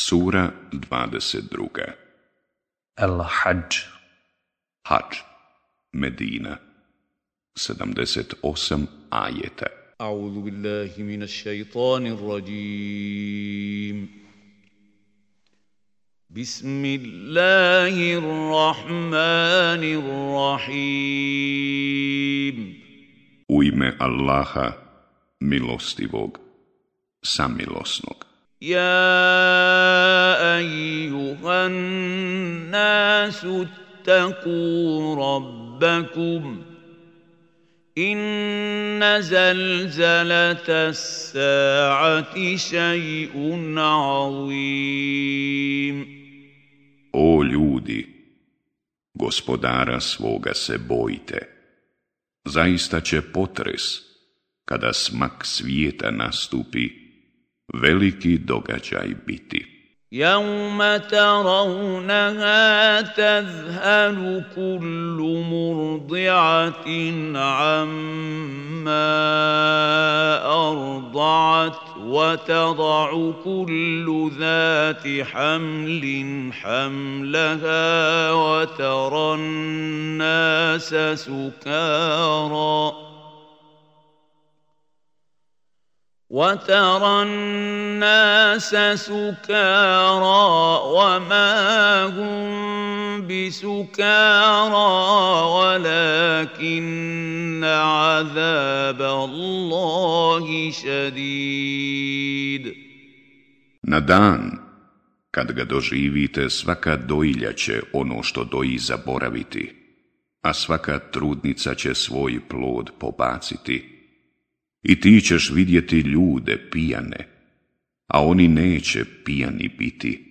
Sura 22. Al-Hajj Hajj Medina 78 ajeta A'udhu billahi minash shaitanir rajim Bismillahirrahmanirrahim U ime Allaha, milostivog, samilosnog. يا ايها الناس اتقوا ربكم ان زلزله sa'ati شيء عظيم O ljudi, gospodara svoga se bojte. Zaista će potres, kada smak svijeta nastupi, veliki događaj biti. يوم ترونها تذهل كل مرضعة عما أرضعت وتضع كل ذات حمل حملها وترى الناس سكارى وترى الناس سكارى وما هم بسكارى ولكن عذاب الله شديد Na dan, kad ga doživite, svaka doilja će ono što doji zaboraviti, a svaka trudnica će svoj plod pobaciti, i ti ćeš vidjeti ljude pijane, a oni neće pijani biti,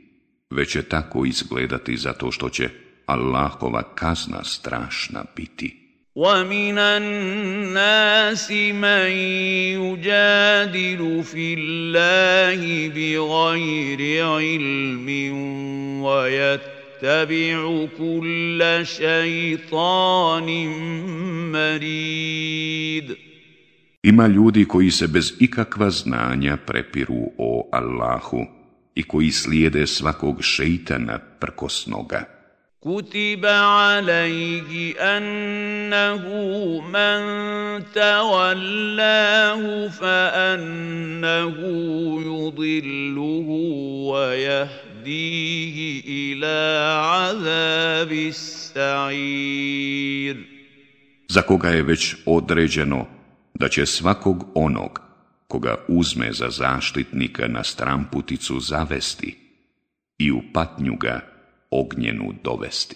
već će tako izgledati zato što će Allahova kazna strašna biti. وَمِنَ النَّاسِ مَنْ يُجَادِلُ فِي اللَّهِ بِغَيْرِ عِلْمٍ وَيَتَّبِعُ كُلَّ شَيْطَانٍ مَرِيدٍ ima ljudi koji se bez ikakva znanja prepiru o Allahu i koji slijede svakog šeitana prkosnoga. annahu man أنه fa annahu yudilluhu wa jahdihi ila azabi sa'ir. Za koga je već određeno da će svakog onog koga uzme za zaštitnika na stramputicu zavesti i u patnju ga ognjenu dovesti.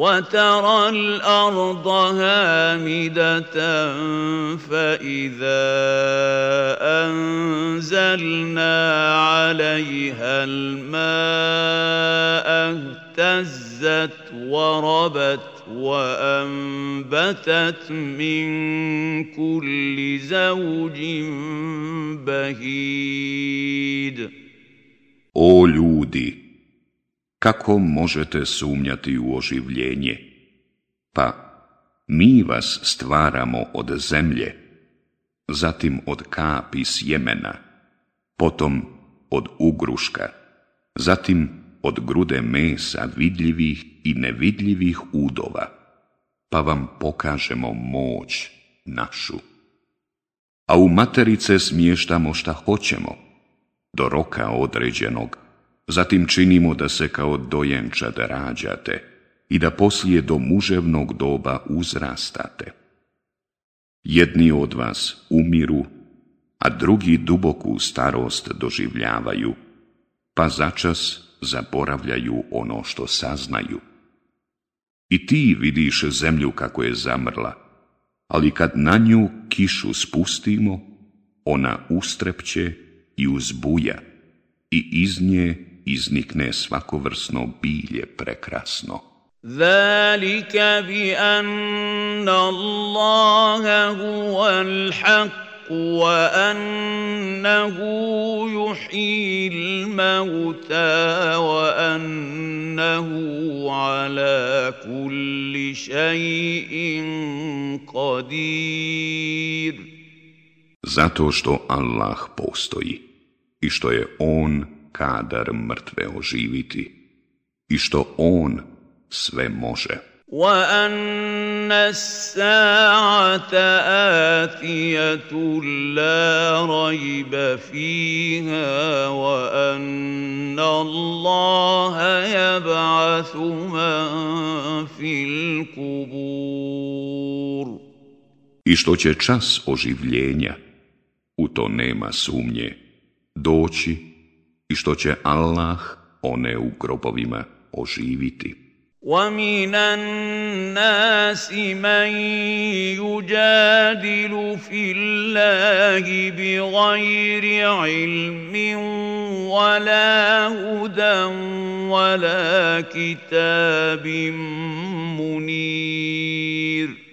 وترى الأرض هامدة فإذا أنزلنا عليها الماء اهتزت وربت وأنبتت من كل زوج بهيد. أو kako možete sumnjati u oživljenje? Pa mi vas stvaramo od zemlje, zatim od kapi sjemena, potom od ugruška, zatim od grude mesa vidljivih i nevidljivih udova, pa vam pokažemo moć našu. A u materice smještamo šta hoćemo, do roka određenog Zatim činimo da se kao dojenčad rađate i da poslije do muževnog doba uzrastate. Jedni od vas umiru, a drugi duboku starost doživljavaju, pa začas zaboravljaju ono što saznaju. I ti vidiš zemlju kako je zamrla, ali kad na nju kišu spustimo, ona ustrepće i uzbuja i iz nje iznikne svakovrsno bilje prekrasno. Zalika bi anna Allaha huval haq wa annahu yuhil mauta wa annahu ala kulli shay'in qadir. Zato što Allah postoji i što je On kadar mrtve oživiti i što on sve može. I što će čas oživljenja, u to nema sumnje, doći i što će Allah one u grobovima oživiti. ومن الناس من يجادل في الله بغير علم ولا هدى ولا كتاب منير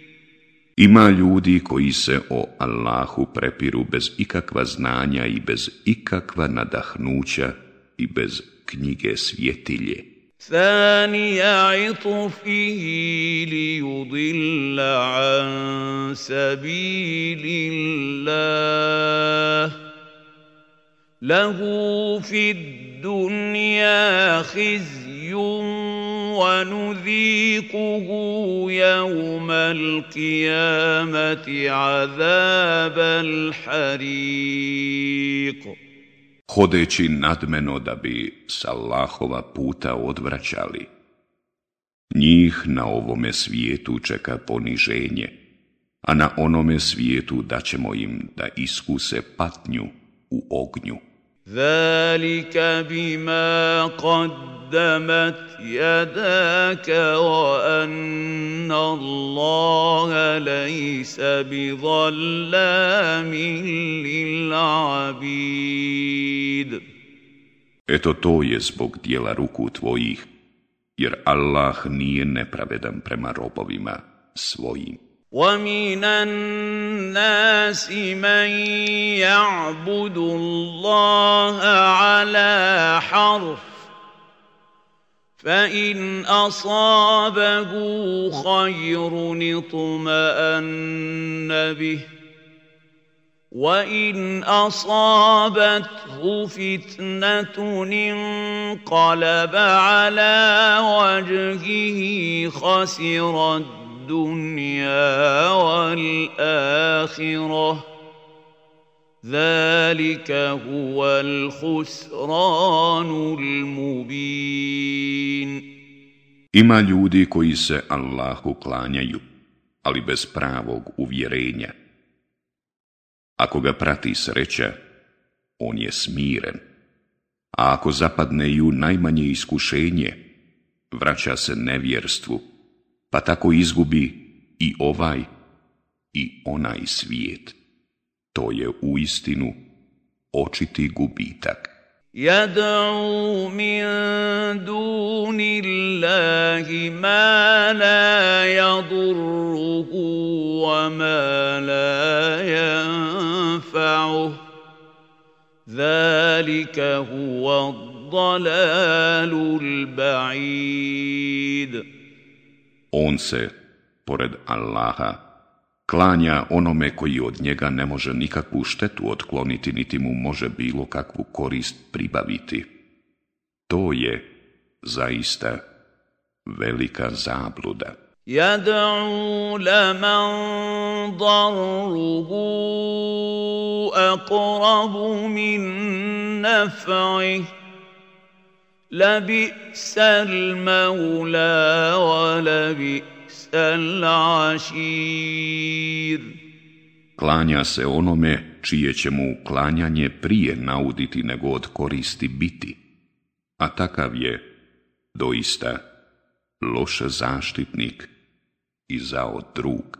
Ima ljudi koji se o Allahu prepiru bez ikakva znanja i bez ikakva nadahnuća i bez knjige svjetilje. ثاني li yudilla an sabili Allah Lahu fid dunja hizjum ونذيقه يوم القيامة عذاب الحريق Hodeći nadmeno da bi s Allahova puta odvraćali, njih na ovome svijetu čeka poniženje, a na onome svijetu daćemo im da iskuse patnju u ognju. ذلك بما قدمت يداك وان الله ليس بظلام للعبيد Eto to je zbog dijela ruku tvojih, jer Allah nije nepravedan prema robovima svojim. ومن الناس من يعبد الله على حرف فان اصابه خير اطمان به وان اصابته فتنه انقلب على وجهه خسر wal Ima ljudi koji se Allahu klanjaju, ali bez pravog uvjerenja. Ako ga prati sreća, on je smiren. A ako zapadne ju najmanje iskušenje, vraća se nevjerstvu pa tako izgubi i ovaj i onaj svijet. To je u istinu očiti gubitak. Jad'u min duni Allahi ma la yadurruhu wa ma la yanfa'uh. Zalika huwa الضلال ba'idu on se, pored Allaha, klanja onome koji od njega ne može nikakvu štetu otkloniti, niti mu može bilo kakvu korist pribaviti. To je, zaista, velika zabluda. Jad'u laman daruhu akrabu min nafa'ih لَبِئْسَ الْمَوْلَى وَلَبِئْسَ Klanja se onome čije će mu klanjanje prije nauditi nego od koristi biti, a takav je doista loš zaštitnik i zao drug.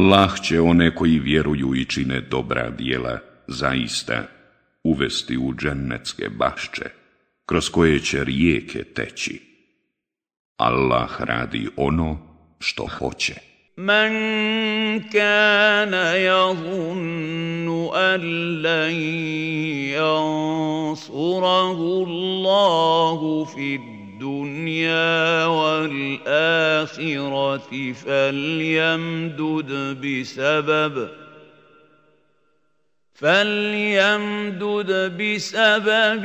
Allah će one koji vjeruju i čine dobra dijela zaista uvesti u džennetske bašče, kroz koje će rijeke teći. Allah radi ono što hoće. Man kana الدنيا والآخرة فليمدد بسبب فليمدد بسبب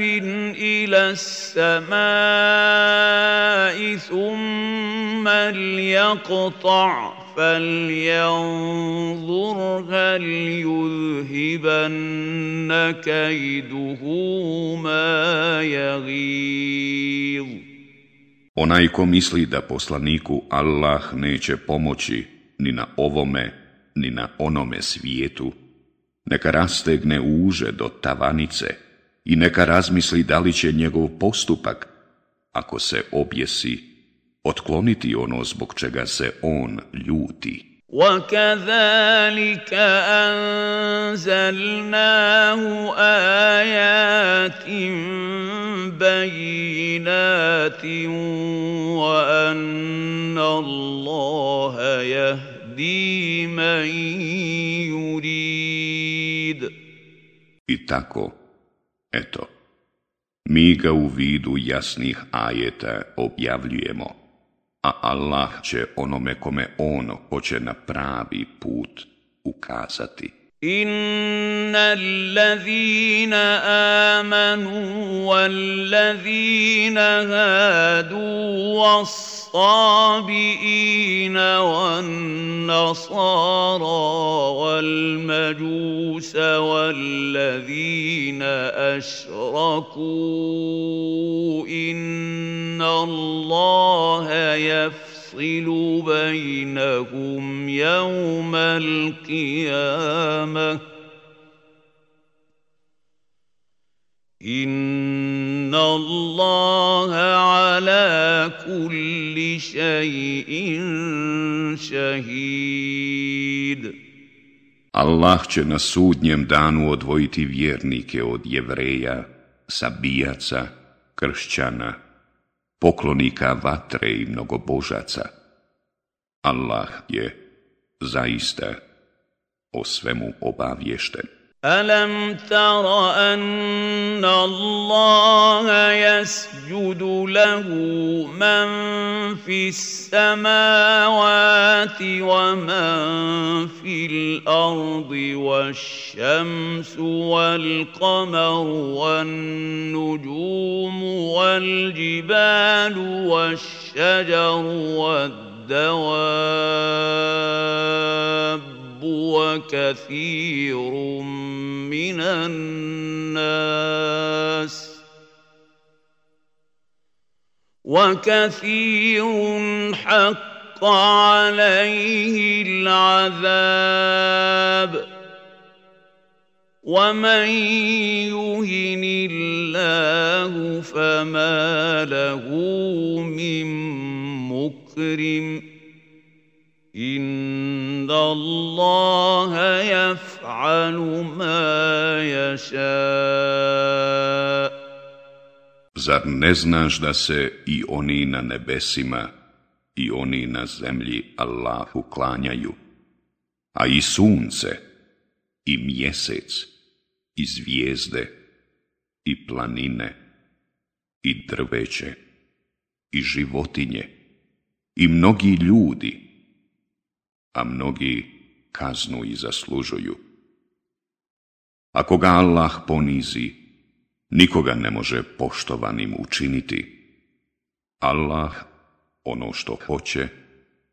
إلى السماء ثم ليقطع فلينظر هل يذهبن كيده ما يغيظ Onaj ko misli da poslaniku Allah neće pomoći ni na ovome, ni na onome svijetu, neka rastegne uže do tavanice i neka razmisli da li će njegov postupak, ako se objesi, otkloniti ono zbog čega se on ljuti. وكذلك بينات الله يهدي من يريد I tako, eto, mi ga u vidu jasnih ajeta objavljujemo. a Allah će onome kome ono hoće na pravi put ukazati. إن الذين آمنوا والذين هادوا والصابئين والنصارى والمجوس والذين أشركوا الله يفصل بينهم يوم القيامة إن الله على كل شيء شهيد Allah će na sudnjem danu odvojiti vjernike od jevreja, sabijaca, kršćana, poklonika vatre i mnogobožaca. Allah je zaista o svemu obavješten. ألم تر أن الله يسجد له من في السماوات ومن في الأرض والشمس والقمر والنجوم والجبال والشجر والدواب وكثير من الناس وكثير حق عليه العذاب ومن يهن الله فما له من مكرم إن inna Allaha ma yasha Zar ne znaš da se i oni na nebesima i oni na zemlji Allahu klanjaju, a i sunce, i mjesec, i zvijezde, i planine, i drveće, i životinje, i mnogi ljudi, a mnogi kaznu i zaslužuju. Ako ga Allah ponizi, nikoga ne može poštovanim učiniti. Allah ono što hoće,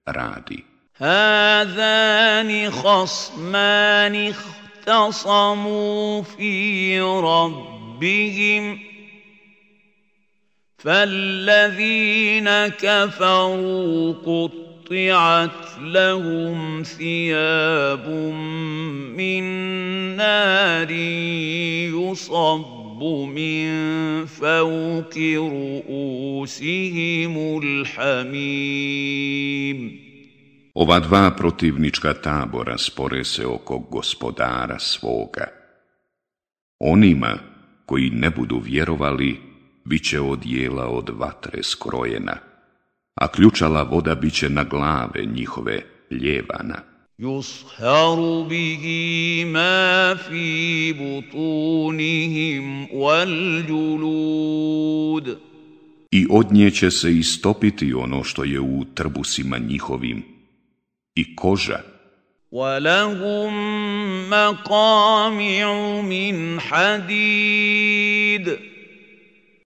radi. Hadani khasmani ihtasamu fi rabbihim. Falladhina kafaru قطعت لهم ثياب من يصب من Ova dva protivnička tabora spore se oko gospodara svoga. Onima koji ne budu vjerovali, bit će odjela od vatre skrojena a ključala voda bit će na glave njihove ljevana. bihi ma fi butunihim wal I od nje će se istopiti ono što je u trbusima njihovim i koža. Walahum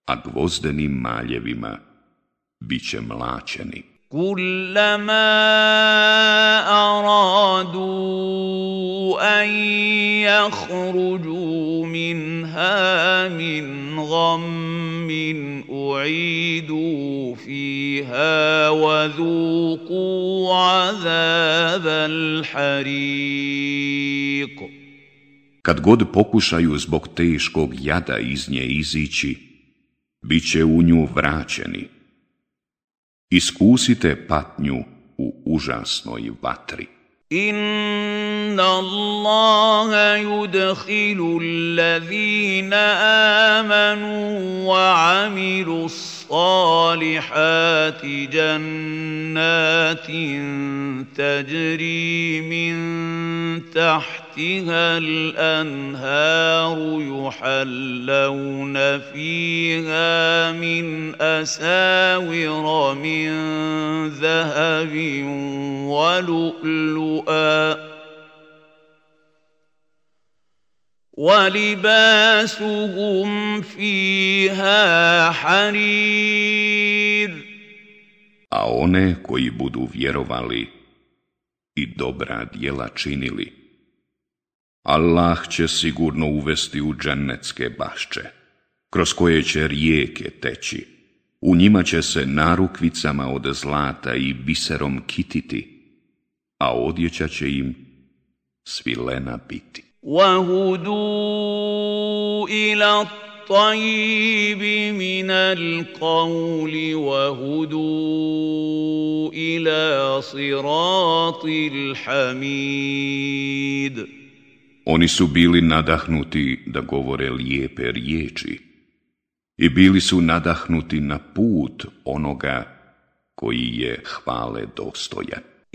A gvozdenim maljevima bit će mlačeni. كلما أرادوا أن يخرجوا min من غم أعيدوا فيها وذوقوا عذاب الحريق Kad god pokušaju zbog teškog jada iz nje izići, bit će u nju vraćeni, iskusite patnju u užasnoj vatri. Inna Allaha yudkhilu alladhina amanu wa amilus الصالحات جنات تجري من تحتها الأنهار يحلون فيها من أساور من ذهب ولؤلؤا ولباسهم فيها حرير A one koji budu vjerovali i dobra djela činili, Allah će sigurno uvesti u džennetske bašče, kroz koje će rijeke teći. U njima će se narukvicama od zlata i biserom kititi, a odjeća će im svilena biti. وهدوا إلى الطيب من القول وهدوا إلى صراط الحميد Oni su bili nadahnuti da govore lijepe riječi i bili su nadahnuti na put onoga koji je hvale dostojan.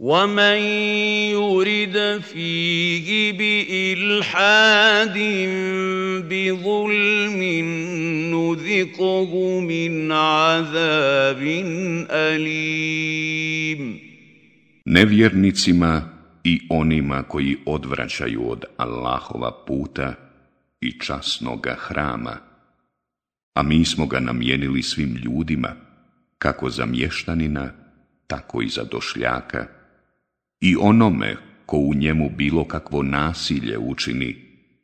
ومن يرد فيه بِإِلْحَادٍ بظلم نذقه من عذاب أَلِيمٍ Nevjernicima i onima koji odvraćaju od Allahova puta i časnoga hrama, a mi smo ga namijenili svim ljudima, kako za mještanina, tako i za došljaka, i onome ko u njemu bilo kakvo nasilje učini,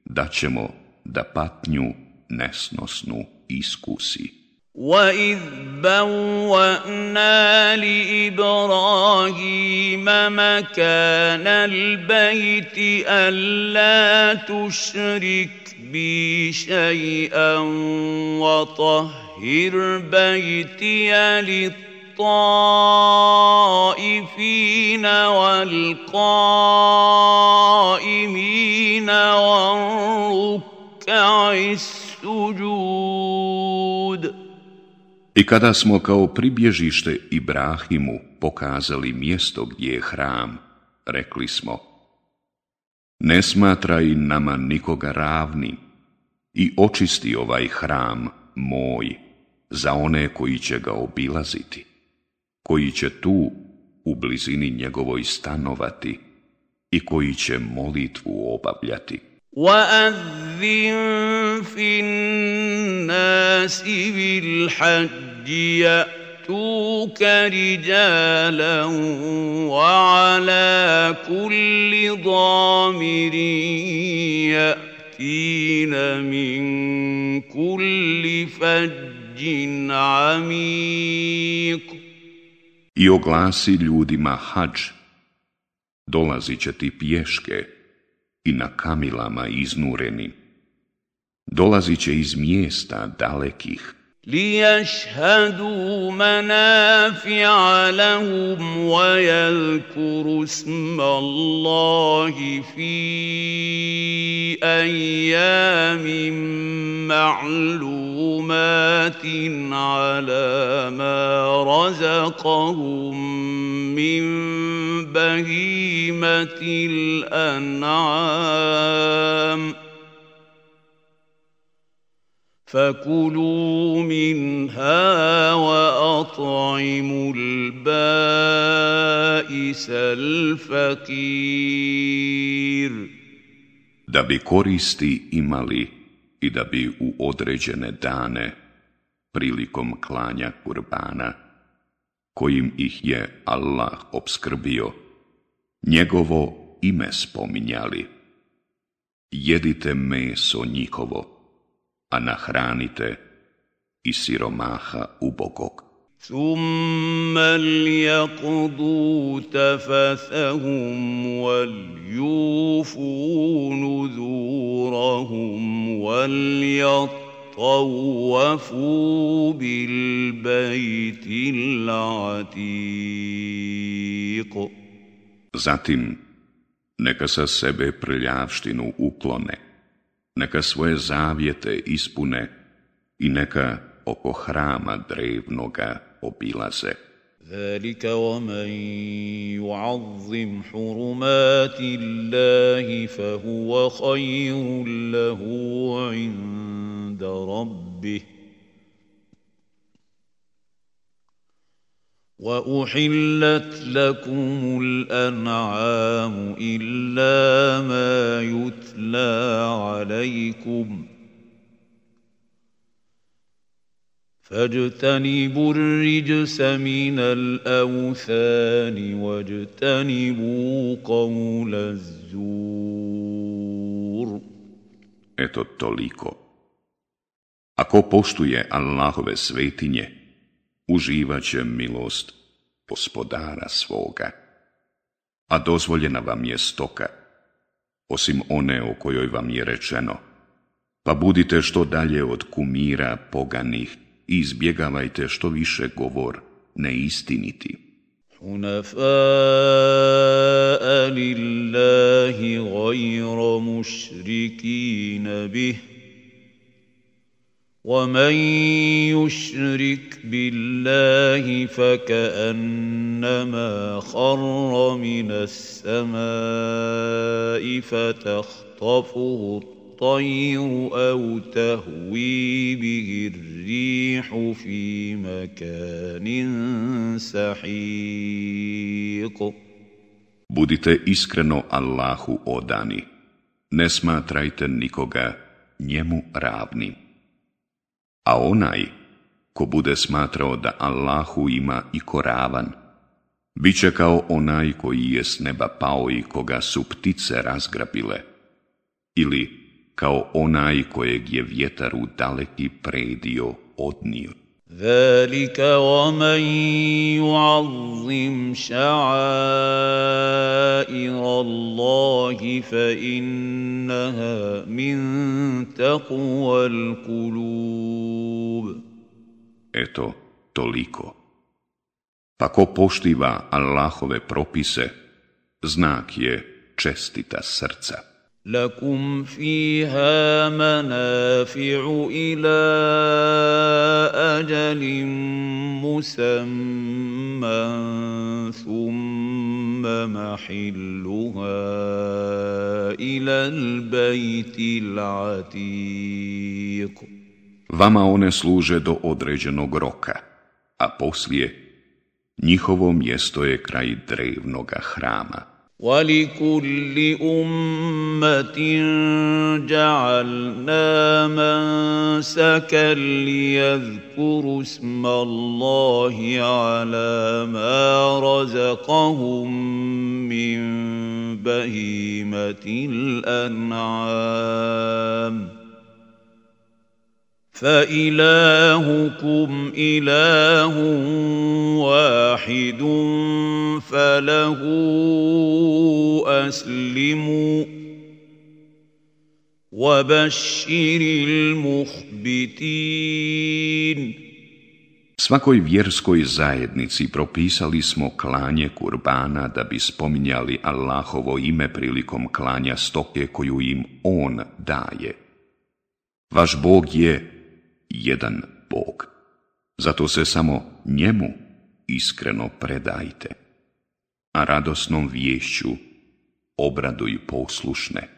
da ćemo da patnju nesnosnu iskusi. وَإِذْ بَوَّأْنَا لِإِبْرَاهِيمَ مَكَانَ الْبَيْتِ أَلَّا تُشْرِكْ بِي شَيْئًا وَطَهِّرْ بَيْتِيَ لِلطَّاغِينَ الطائفين والقائمين والركع السجود I kada smo kao pribježište Ibrahimu pokazali mjesto gdje je hram, rekli smo Ne smatraj nama nikoga ravnim i očisti ovaj hram moj za one koji će ga obilaziti. koji će tu u blizini njegovoj stanovati i koji će molitvu obavljati. وَأَذِّن فِي النَّاسِ بِالْحَجِّ يَأْتُوكَ رِجَالًا وَعَلَى كُلِّ ضَامِرٍ يَأْتِينَ مِن كُلِّ فَجٍّ عَمِيقٍ i oglasi ljudima hađ. Dolazit će ti pješke i na kamilama iznureni. Dolazit će iz mjesta dalekih ليشهدوا منافع لهم ويذكروا اسم الله في ايام معلومات على ما رزقهم من بهيمه الانعام فَكُلُوا مِنْهَا وَأَطْعِمُوا الْبَائِسَ الفقير da bi koristi imali i da bi u određene dane prilikom klanja kurbana kojim ih je Allah obskrbio njegovo ime spominjali jedite meso njihovo a nahranite i siromaha ubogog. Zatim, neka sa sebe prljavštinu uklone, neka svoje zavjete ispune i neka oko hrama drevnoga obilaze. ذلك ومن يعظم حرمات الله فهو خير له عند ربه وأحلت لكم الأنعام إلا ما يتلى عليكم فاجتنبوا الرجس من الأوثان واجتنبوا قول الزور Eto toliko. Ako poštuje Allahove svetinje, uživat milost gospodara svoga. A dozvoljena vam je stoka, osim one o kojoj vam je rečeno, pa budite što dalje od kumira poganih i izbjegavajte što više govor neistiniti. حنفاء لله غير مشركين به ومن يشرك بالله فكأنما خر من السماء فتخطفه الطير أو تهوي به الريح في مكان سحيق Budite iskreno Allahu odani. Ne smatrajte nikoga njemu ravnim. A onaj ko bude smatrao da Allahu ima i koravan, bit će kao onaj koji je s neba pao i koga su ptice razgrabile, ili kao onaj kojeg je vjetar u daleki predio odnio. ذلك ومن يعظم شعائر الله فإنها من تقوى القلوب Eto, toliko. Pa ko poštiva Allahove propise, znak je čestita srca. لكم فيها منافع إلى أجل مسمى ثم محلها إلى البيت العتيق Vama one služe do određenog roka, a poslije njihovo mjesto je kraj drevnoga hrama. ولكل أمة جعلنا منسكا ليذكروا اسم الله على ما رزقهم من بهيمة الأنعام ۖ فإلهكم إله واحد فله أسلموا وبشر المخبتين Svakoj vjerskoj zajednici propisali smo klanje kurbana da bi spominjali Allahovo ime prilikom klanja stoke koju im On daje. Vaš Bog je jedan Bog. Zato se samo njemu iskreno predajte. A radosnom vješću obraduj poslušne.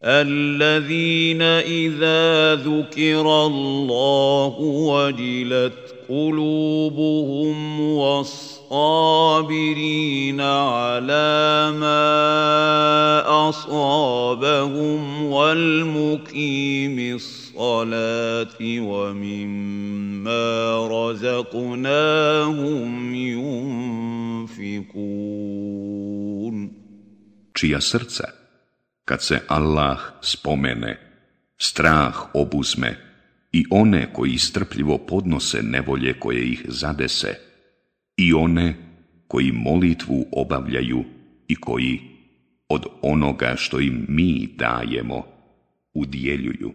Al-lazina iza zukira Allahu ađilat kulubuhum was abirina ala ma asabahum wal mukimis الصَّلَاةِ وَمِمَّا رَزَقْنَاهُمْ Čija srca, kad se Allah spomene, strah obuzme i one koji strpljivo podnose nevolje koje ih zadese i one koji molitvu obavljaju i koji od onoga što im mi dajemo udjeljuju.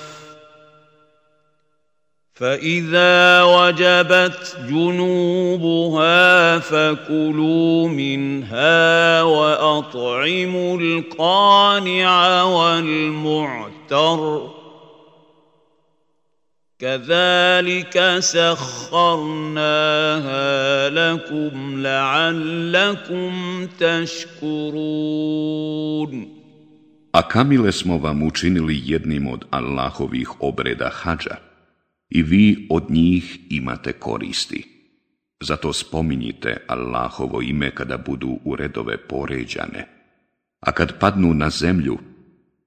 فإذا وجبت جنوبها فكلوا منها وأطعموا القانع والمعتر كذلك سخرناها لكم لعلكم تشكرون A kamile smo vam učinili jednim od Allahovih obreda hađa. i vi od njih imate koristi. Zato spominjite Allahovo ime kada budu u redove poređane. A kad padnu na zemlju,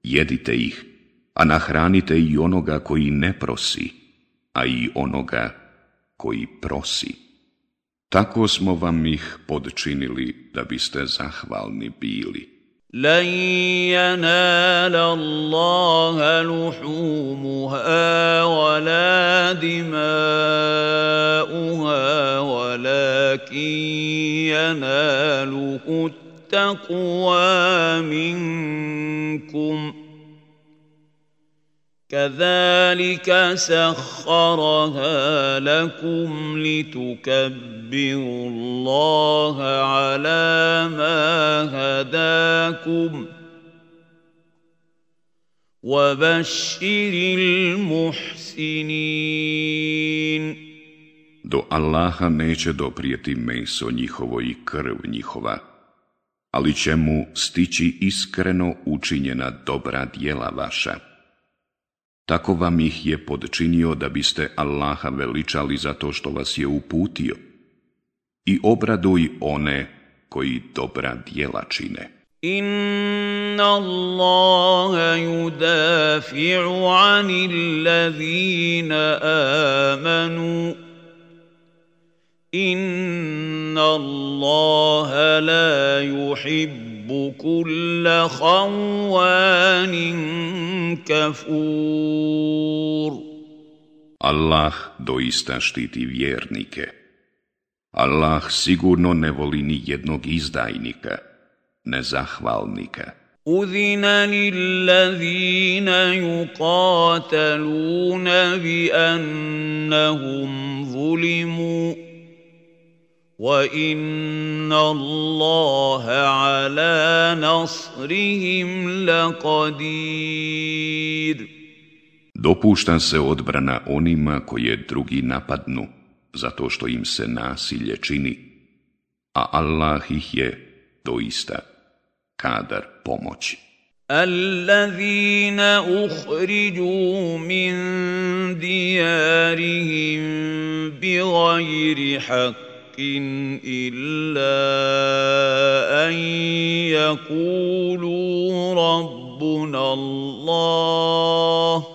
jedite ih, a nahranite i onoga koji ne prosi, a i onoga koji prosi. Tako smo vam ih podčinili da biste zahvalni bili. لن ينال الله لحومها ولا دماؤها ولكن يناله التقوى منكم كذلك سخرها لكم لتكبروا اتبعوا اللَّهَ عَلَى مَا هَدَاكُمْ وَبَشِّرِ الْمُحْسِنِينَ Do Allaha neće doprijeti meso njihovo i krv njihova, ali će mu stići iskreno učinjena dobra dijela vaša. Tako vam ih je podčinio da biste Allaha veličali zato što vas je uputio i obraduj one koji dobra djela čine. Inna Allaha yudafi'u anil ladhina amanu. Inna Allaha la yuhibbu kulla khawanin kafur. Allah doista štiti vjernike. Allah sigurno ne voli ni jednog izdajnika, nezahvalnika. Udina bi يقاتلون zulimu wa inna Allaha ala nasrihim laqadir Dopušta se odbrana onima koje drugi napadnu zato što im se nasilje čini, a Allah ih je doista kadar pomoći. Al-lazina uhriđu min dijarihim bi gajri hakin illa an jakulu rabbuna Allah.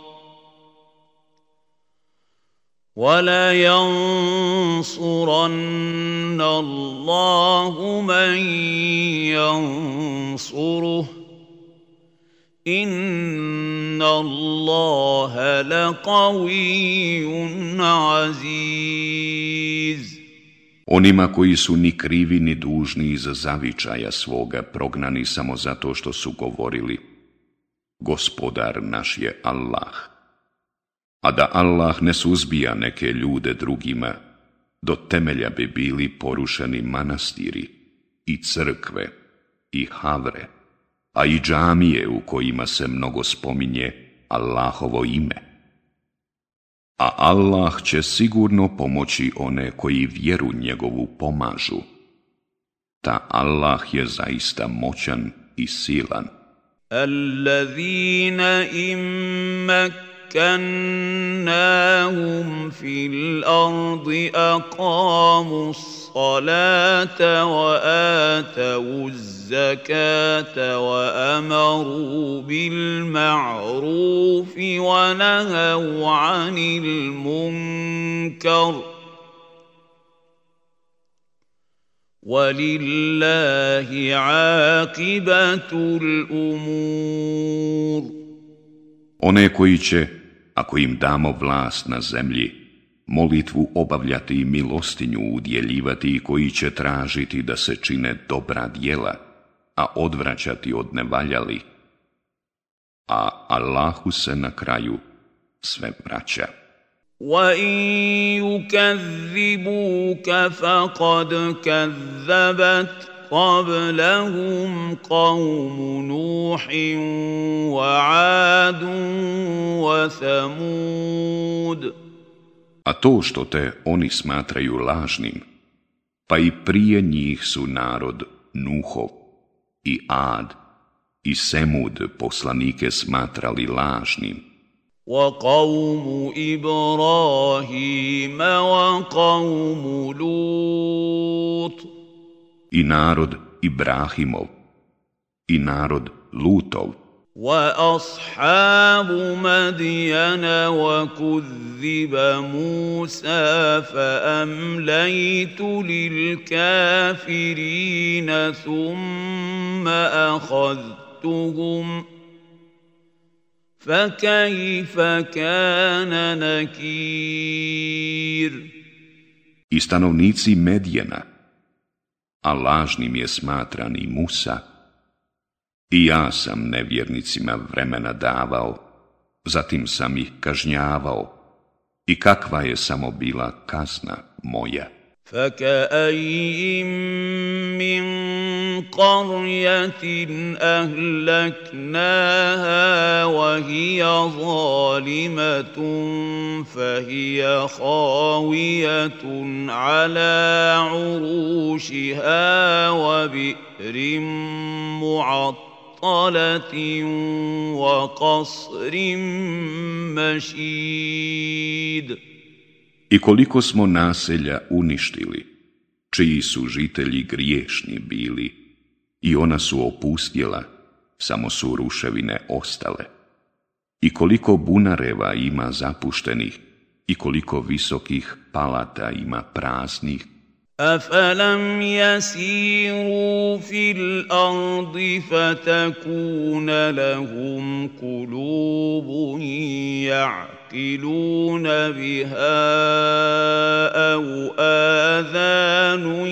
وَلَيَنْصُرَنَّ اللَّهُ مَنْ يَنْصُرُهُ إِنَّ اللَّهَ لَقَوِيٌّ عَزِيزٌ Onima koji su ni krivi ni dužni iz zavičaja svoga prognani samo zato što su govorili Gospodar naš je Allah a da Allah ne suzbija neke ljude drugima, do temelja bi bili porušeni manastiri i crkve i havre, a i džamije u kojima se mnogo spominje Allahovo ime. A Allah će sigurno pomoći one koji vjeru njegovu pomažu. Ta Allah je zaista moćan i silan. Allazina مكناهم في الأرض أقاموا الصلاة وآتوا الزكاة وأمروا بالمعروف ونهوا عن المنكر ولله عاقبة الأمور One koji će ako im damo vlast na zemlji, molitvu obavljati i milostinju udjeljivati i koji će tražiti da se čine dobra dijela, a odvraćati od nevaljali. A Allahu se na kraju sve vraća. وَإِنْ يُكَذِّبُوكَ فَقَدْ كَذَّبَتْ قبلهم قوم نوح وعاد وثمود A to što te oni smatraju lažnim, pa i prije njih su narod Nuhov i Ad i Semud poslanike smatrali lažnim. Ibrahima wa qawmu Lutu. i narod Ibrahimov, i narod Lutov, واصحاب مدين وكذب موسى فامليت للكافرين ثم اخذتهم فكيف كان نكير استنونيتي مدينه a lažnim je smatran i Musa. I ja sam nevjernicima vremena davao, zatim sam ih kažnjavao, i kakva je samo bila kazna moja. فكاين من قريه اهلكناها وهي ظالمه فهي خاويه على عروشها وبئر معطله وقصر مشيد i koliko smo naselja uništili, čiji su žitelji griješni bili i ona su opustjela, samo su ruševine ostale. I koliko bunareva ima zapuštenih i koliko visokih palata ima praznih Afalam yasiru fil lahum يعقلون بها أو آذان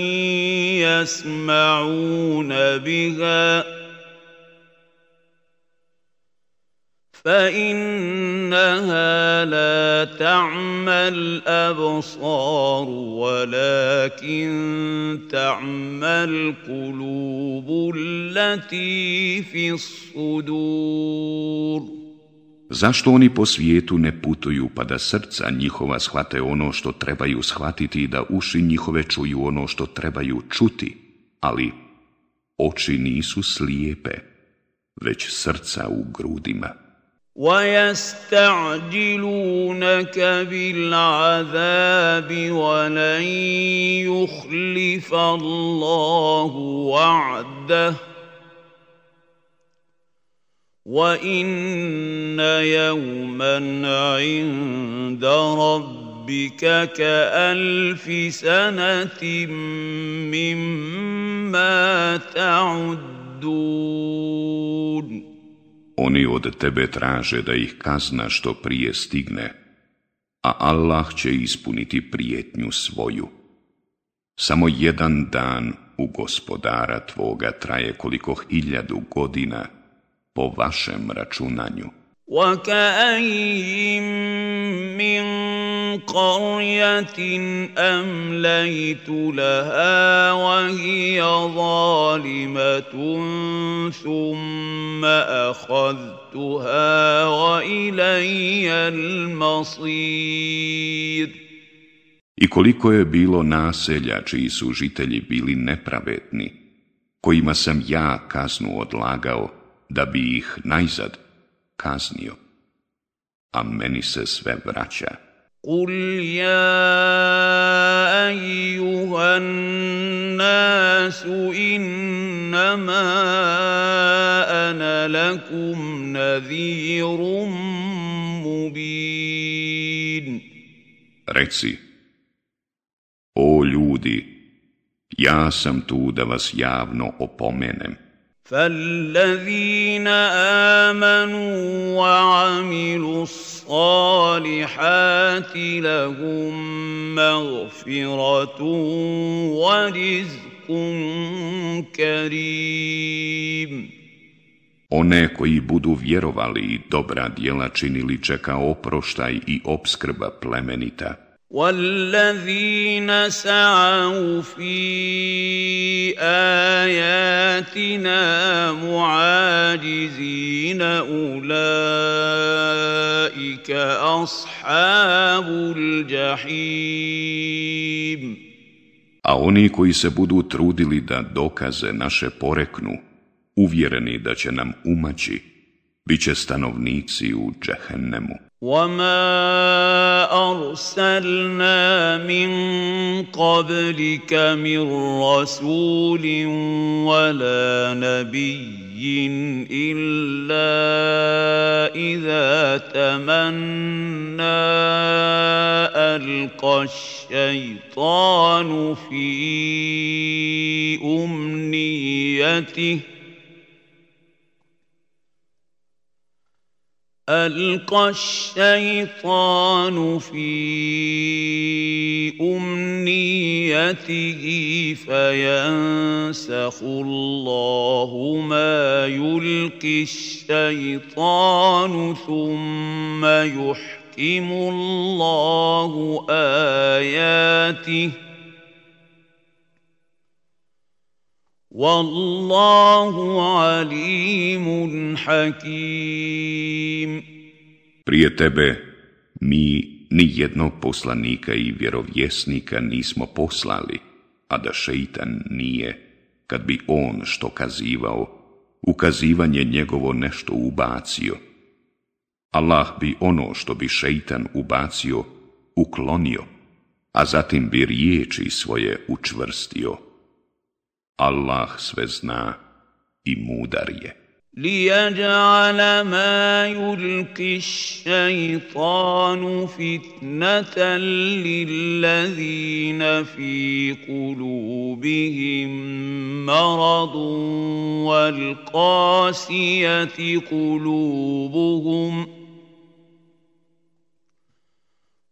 يسمعون بها فإنها لا تعمى الأبصار ولكن تعمى القلوب التي في الصدور Zašto oni po svijetu ne putuju pa da srca njihova shvate ono što trebaju shvatiti i da uši njihove čuju ono što trebaju čuti, ali oči nisu slijepe, već srca u grudima. وَيَسْتَعْجِلُونَكَ بِالْعَذَابِ وَلَنْ يخلف اللَّهُ وَعْدَهُ وَإِنَّ يَوْمًا عِندَ رَبِّكَ كَأَلْفِ سَنَةٍ مِّمَّا تَعُدُّونَ Oni od tebe traže da ih kazna što prije stigne, a Allah će ispuniti prijetnju svoju. Samo jedan dan u gospodara tvoga traje koliko hiljadu godina – po vašem računanju. وَكَأَيِّمْ مِنْ قَرْيَةٍ أَمْلَيْتُ لَهَا وَهِيَ ظَالِمَةٌ ثُمَّ أَخَذْتُهَا والي المصير I koliko je bilo naselja čiji su žitelji bili nepravedni, kojima sam ja kaznu odlagao, da bi ih najzad kaznio. A meni se sve vraća. Kul ja أيها nasu innama ana لكم نذير Reci, o ljudi, ja sam tu da vas javno opomenem. فالذين آمنوا وعملوا الصالحات لهم مغفرة ورزق كريم One koji budu vjerovali i dobra djela činili čeka oproštaj i obskrba plemenita. والذين سعوا في اياتنا معاجزين اولئك اصحاب الجحيم A oni koji se budu trudili da dokaze naše poreknu, uvjereni da će nam umaći, bit će stanovnici u džehennemu. وَمَا أَرْسَلْنَا مِن قَبْلِكَ مِن رَّسُولٍ وَلَا نَبِيٍّ إِلَّا إِذَا تَمَنَّى أَلْقَى الشَّيْطَانُ فِي أُمْنِيَّتِهِ القى الشيطان في امنيته فينسخ الله ما يلقي الشيطان ثم يحكم الله اياته Wallahu alimun hakim. Prije tebe mi ni jednog poslanika i vjerovjesnika nismo poslali, a da šeitan nije, kad bi on što kazivao, ukazivanje njegovo nešto ubacio. Allah bi ono što bi šeitan ubacio, uklonio, a zatim bi riječi svoje učvrstio. Allah sve zna i mudar je. ليجعل ما يلقي الشيطان فتنة للذين في قلوبهم مرض والقاسية قلوبهم ۖ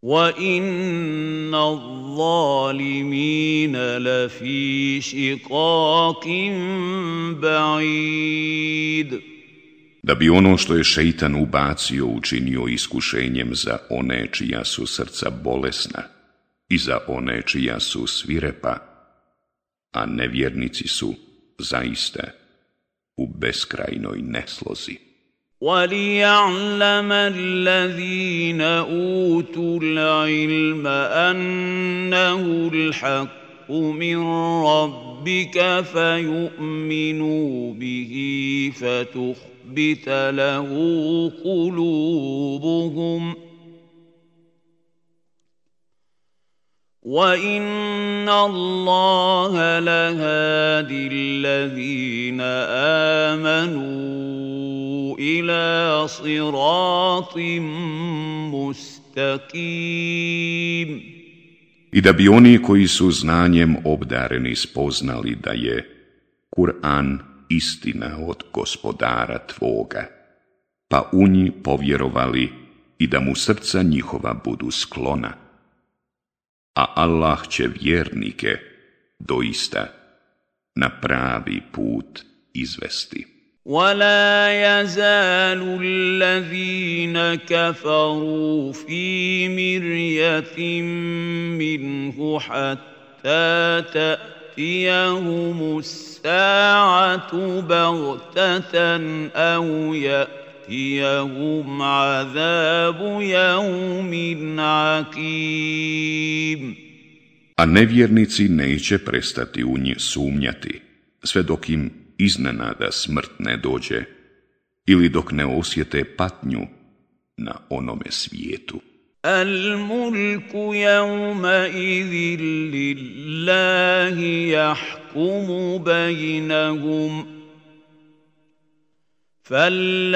وَإِنَّ الظَّالِمِينَ لَفِي شِقَاقٍ بَعِيدٍ Da bi ono što je šeitan ubacio učinio iskušenjem za one čija su srca bolesna i za one čija su svirepa, a nevjernici su zaista u beskrajnoj neslozi. وليعلم الذين اوتوا العلم انه الحق من ربك فيؤمنوا به فتخبت له قلوبهم وان الله لهادي الذين امنوا Ila siratim mustakim I da bi oni koji su znanjem obdareni spoznali da je Kur'an istina od gospodara Tvoga, pa u nji povjerovali i da mu srca njihova budu sklona. A Allah će vjernike doista na pravi put izvesti. ولا يزال الذين كفروا في مريه منه حتى تاتيهم الساعه بغته او ياتيهم عذاب يوم عقيم A nevjernici neće prestati u nje sumnjati, sve dok im iznenada smrt ne dođe ili dok ne osjete patnju na onome svijetu. Al mulku jauma idhi lillahi jahkumu bajinahum Fal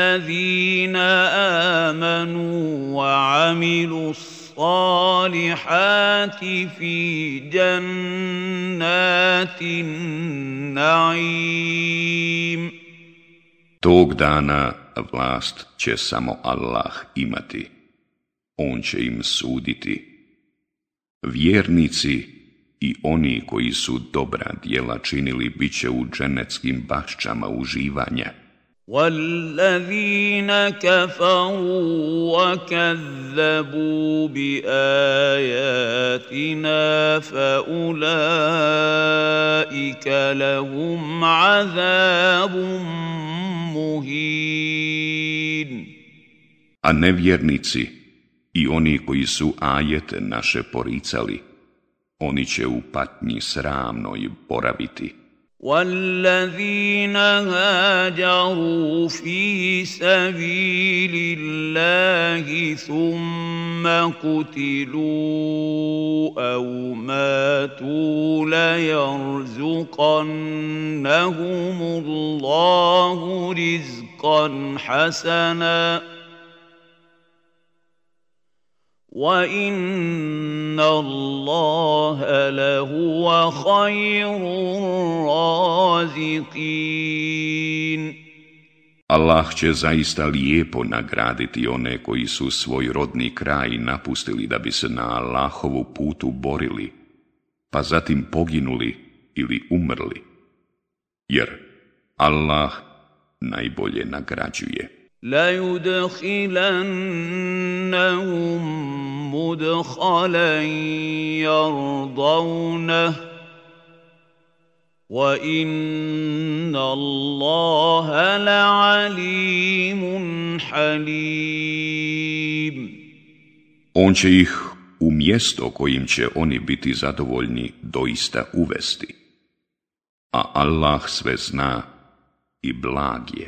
amanu wa amilu الصالحات في جنات النعيم Tog dana vlast će samo Allah imati. On će im suditi. Vjernici i oni koji su dobra djela činili bit će u dženeckim bašćama uživanja. والذين كفروا وكذبوا باياتنا فاولئك لهم عذاب muhin A nevjernici i oni koji su ajete naše poricali, oni će u patnji sramno i boraviti. والذين هاجروا في سبيل الله ثم قتلوا او ماتوا ليرزقنهم الله رزقا حسنا وَإِنَّ اللَّهَ لَهُوَ خَيْرُ Allah će zaista lijepo nagraditi one koji su svoj rodni kraj napustili da bi se na Allahovu putu borili, pa zatim poginuli ili umrli, jer Allah najbolje nagrađuje. ليدخلنهم مدخلا يرضونه وان الله لعليم حليم On će ih u mjesto kojim će oni biti zadovoljni doista uvesti. A Allah sve zna i blag je.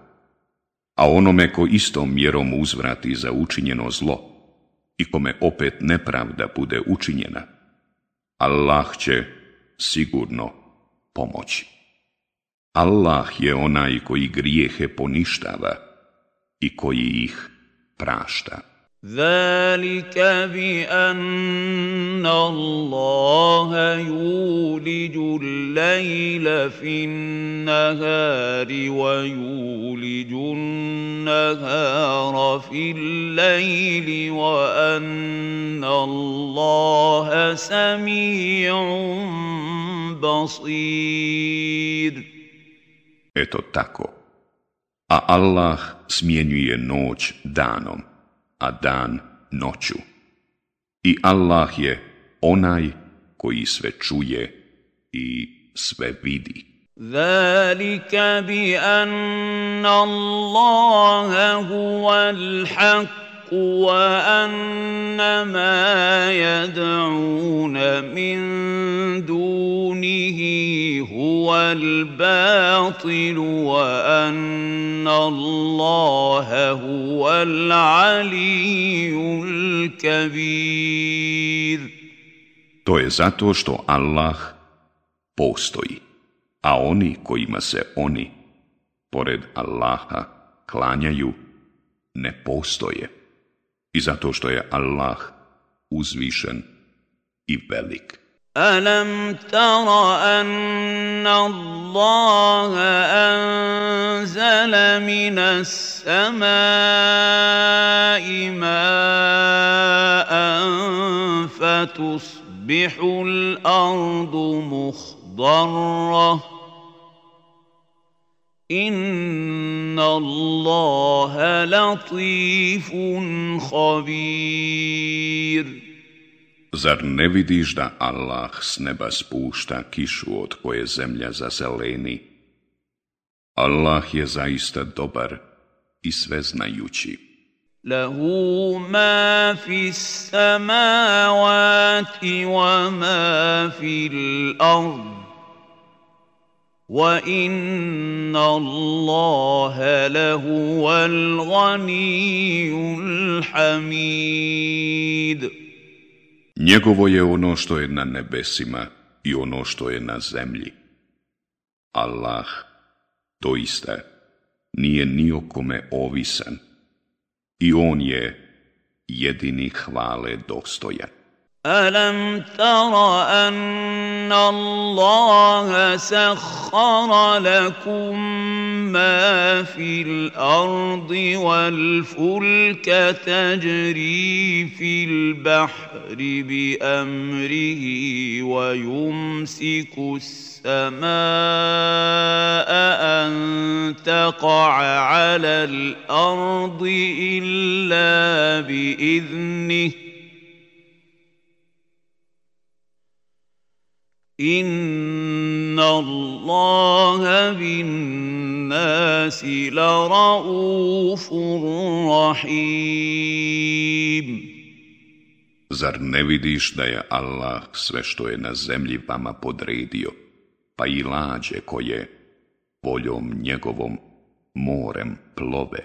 a onome ko istom mjerom uzvrati za učinjeno zlo i kome opet nepravda bude učinjena, Allah će sigurno pomoći. Allah je onaj koji grijehe poništava i koji ih prašta. ذلك بان الله يولج الليل في النهار ويولج النهار في الليل وان الله سميع بصير Eto tako, a Allah smjenjuje noć danom a dan noću. I Allah je onaj koji sve čuje i sve vidi. Zalika bi بأن الله al haq وأن ما يدعون من دونه هو الباطل وأن الله هو العلي الكبير To je zato što Allah postoji, a oni kojima se oni, pored Allaha, klanjaju, ne postoje. i zato što je Allah uzvišen i velik. ألم تر أن الله أنزل من السماء ماء فتصبح الأرض مخضرة Inna Allaha latifun khabir Zar ne vidiš da Allah s neba spušta kišu od koje zemlja zazeleni? Allah je zaista dobar i sve znajući. Lahu ma fi samawati wa ma fil ardu. وَإِنَّ اللَّهَ لَهُوَ Njegovo je ono što je na nebesima i ono što je na zemlji. Allah, doista, nije ni o ovisan i on je jedini hvale dostojan. ألم تر أن الله سخر لكم ما في الأرض والفلك تجري في البحر بأمره ويمسك السماء أن تقع على الأرض إلا بإذنه Inna Allaha bin nasi Zar ne vidiš da je Allah sve što je na zemlji vama podredio, pa i lađe koje voljom njegovom morem plove?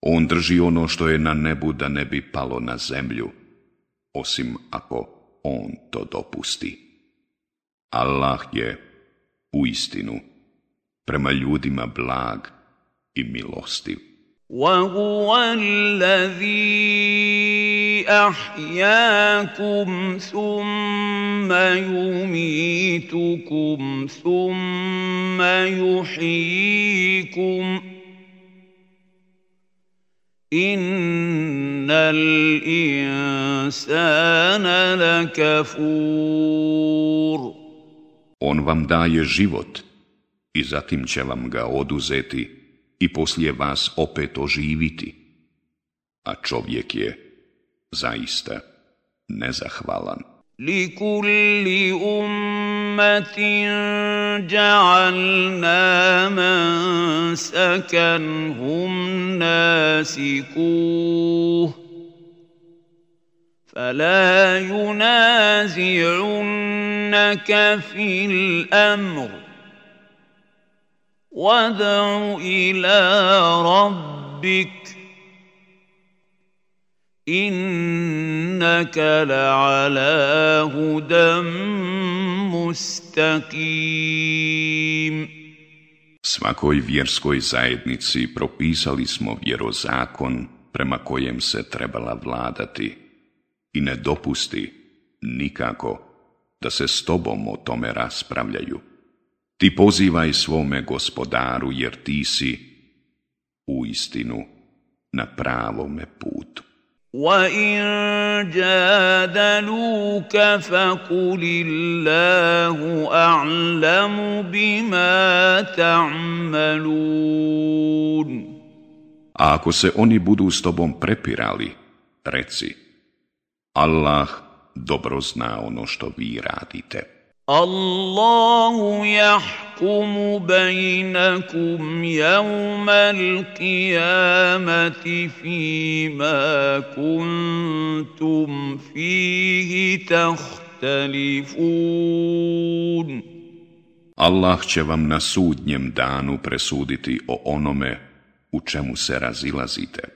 On drži ono što je na nebu da ne bi palo na zemlju, osim ako on to dopusti. Allah je u istinu prema ljudima blag i milostiv. وهو الذي احياكم ثم يميتكم ثم يحييكم ان الانسان لكفور On vam daje život i zatim će vam ga oduzeti i poslije vas opet oživiti. A čovjek je zaista nezahvalan. Likulli ummatin ja'alna man nasikuh فلا ينازعنك في الامر وادع الى ربك انك لعلى هدى مستقيم Svakoj vjerskoj zajednici propisali smo vjerozakon prema kojem se trebala vladati – i ne dopusti nikako da se s tobom o tome raspravljaju. Ti pozivaj svome gospodaru jer ti si u istinu na pravome putu. وَإِن جَادَلُوكَ فَقُلِ ako se oni budu s tobom prepirali, reci – Allah dobro zna ono što vi radite. Allahu jahkumu bejnakum jevmal l'kijamati fima kuntum fihi tahtalifun. Allah će vam na sudnjem danu presuditi o onome u čemu se razilazite.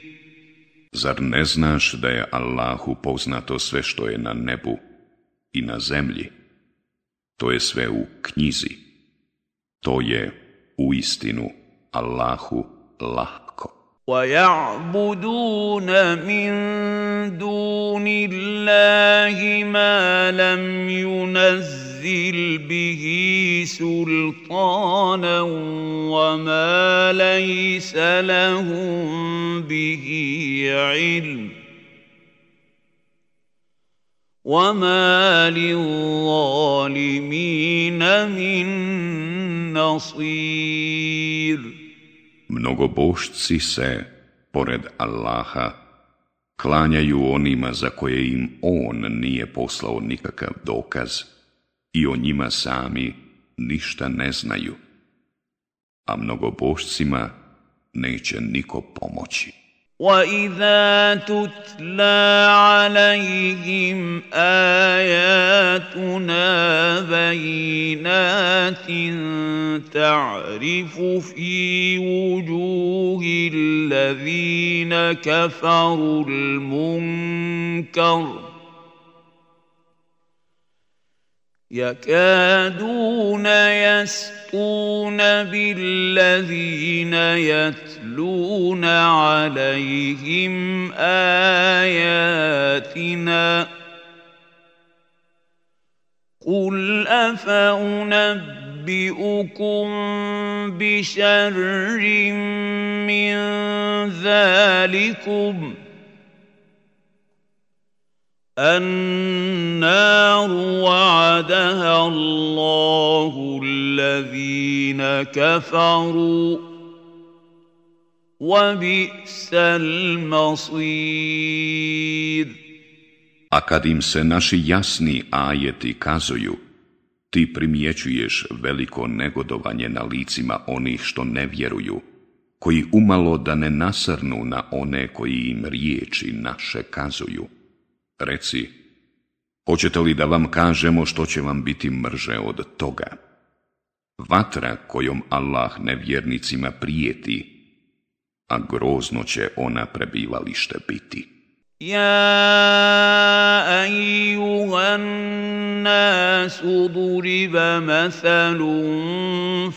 Zar ne znaš da je Allahu poznato sve što je na nebu i na zemlji? To je sve u knjizi. To je u istinu Allahu lahko. ja من دون الله ma na ينزل يستبدل به سلطانا وما ليس لهم به علم وما للظالمين من nasir. Mnogobošci se, pored Allaha, klanjaju onima za koje im On nije poslao nikakav dokaz i o njima sami ništa ne znaju, a mnogobošcima neće niko pomoći. واذا تتلى عليهم اياتنا بينات تعرف في وجوه الذين كفروا المنكر يكادون يسقون بالذين يتلون عليهم اياتنا قل افانبئكم بشر من ذلكم ۖ النار وعدها الله الذين A kad im se naši jasni ajeti kazuju, ti primjećuješ veliko negodovanje na licima onih što ne vjeruju, koji umalo da ne nasrnu na one koji im riječi naše kazuju. Reci, hoćete li da vam kažemo što će vam biti mrže od toga? Vatra kojom Allah nevjernicima prijeti, a grozno će ona prebivalište biti. Ja, nas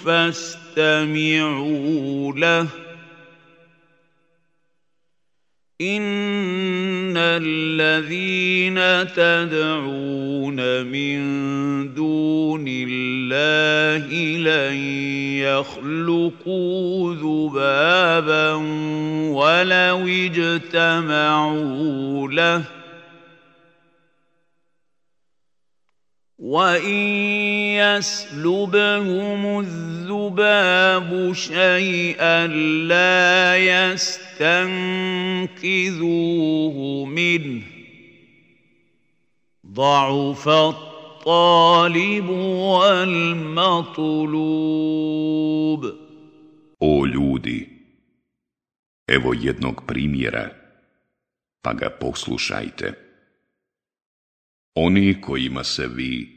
fastami'u ان الذين تدعون من دون الله لن يخلقوا ذبابا ولو اجتمعوا له u a i jas ljube umu ljube muša i ja al u O ljudi evo jednog primjera pa ga poslušajte oni kojima se vi,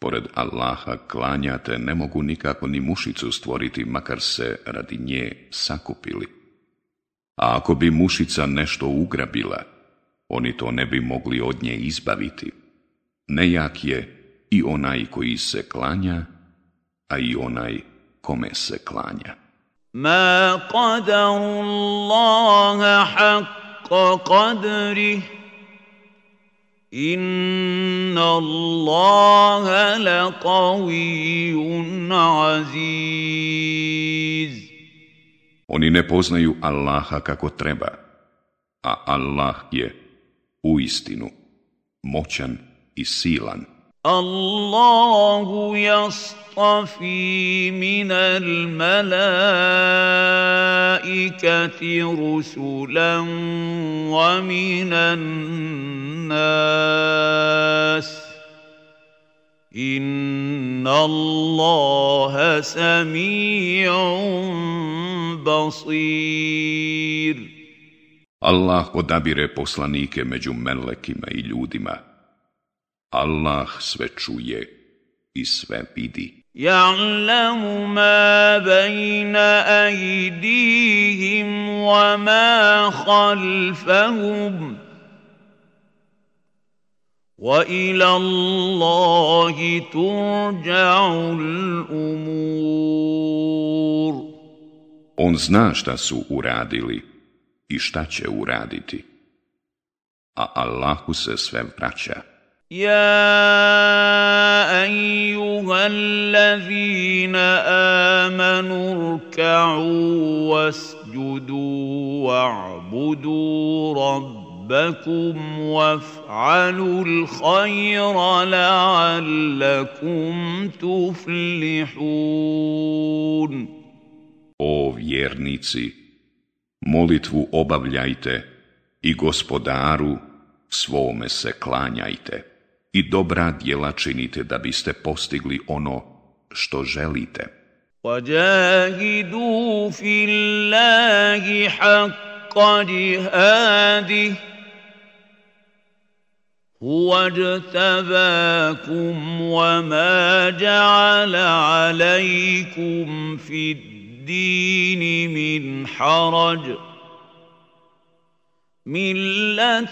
pored Allaha, klanjate, ne mogu nikako ni mušicu stvoriti, makar se radi nje sakupili. A ako bi mušica nešto ugrabila, oni to ne bi mogli od nje izbaviti. Nejak je i onaj koji se klanja, a i onaj kome se klanja. Ma aziz. Oni ne poznaju Allaha kako treba, a Allah je u istinu moćan i silan. الله يصطفي من الملائكة رسلا ومن الناس إن الله سميع بصير الله odabire poslanike među melekima i ljudima Allah sve čuje i sve vidi. Ja'lamu ma bejna ajdihim wa ma Wa ila Allahi turja'ul umur. On zna šta su uradili i šta će uraditi, a Allahu se sve praća. يا ايها الذين امنوا اركعوا واسجدوا واعبدوا ربكم وافعلوا الخير لعلكم تفلحون O vjernici, molitvu obavljajte i gospodaru svome se klanjajte. i dobra djela činite da biste postigli ono što želite. Wajahidu filahi haqqa di adi. Huwa tabaqu wama jaala alaykum fidini min haraj. مله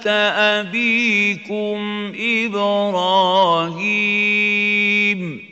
ابيكم ابراهيم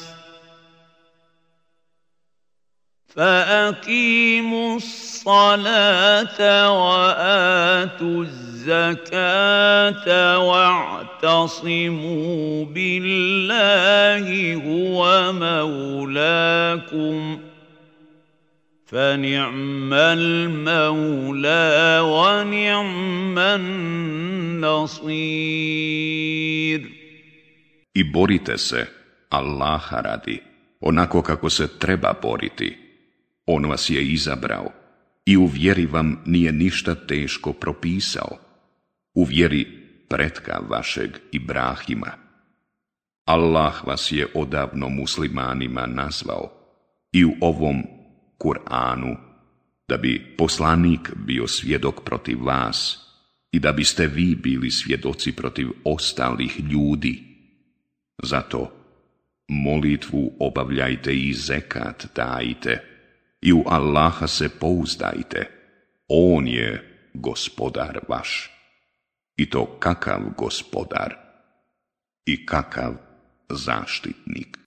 فأقيموا الصلاة وآتوا الزكاة واعتصموا بالله هو مولاكم فنعم المولى ونعم النصير I borite se, Allaha radi, onako kako se treba boriti. On vas je izabrao i u vjeri vam nije ništa teško propisao. U vjeri pretka vašeg Ibrahima. Allah vas je odavno muslimanima nazvao i u ovom Kur'anu da bi poslanik bio svjedok protiv vas i da biste vi bili svjedoci protiv ostalih ljudi. Zato molitvu obavljajte i zekat dajte i u Allaha se pouzdajte. On je gospodar vaš. I to kakav gospodar i kakav zaštitnik.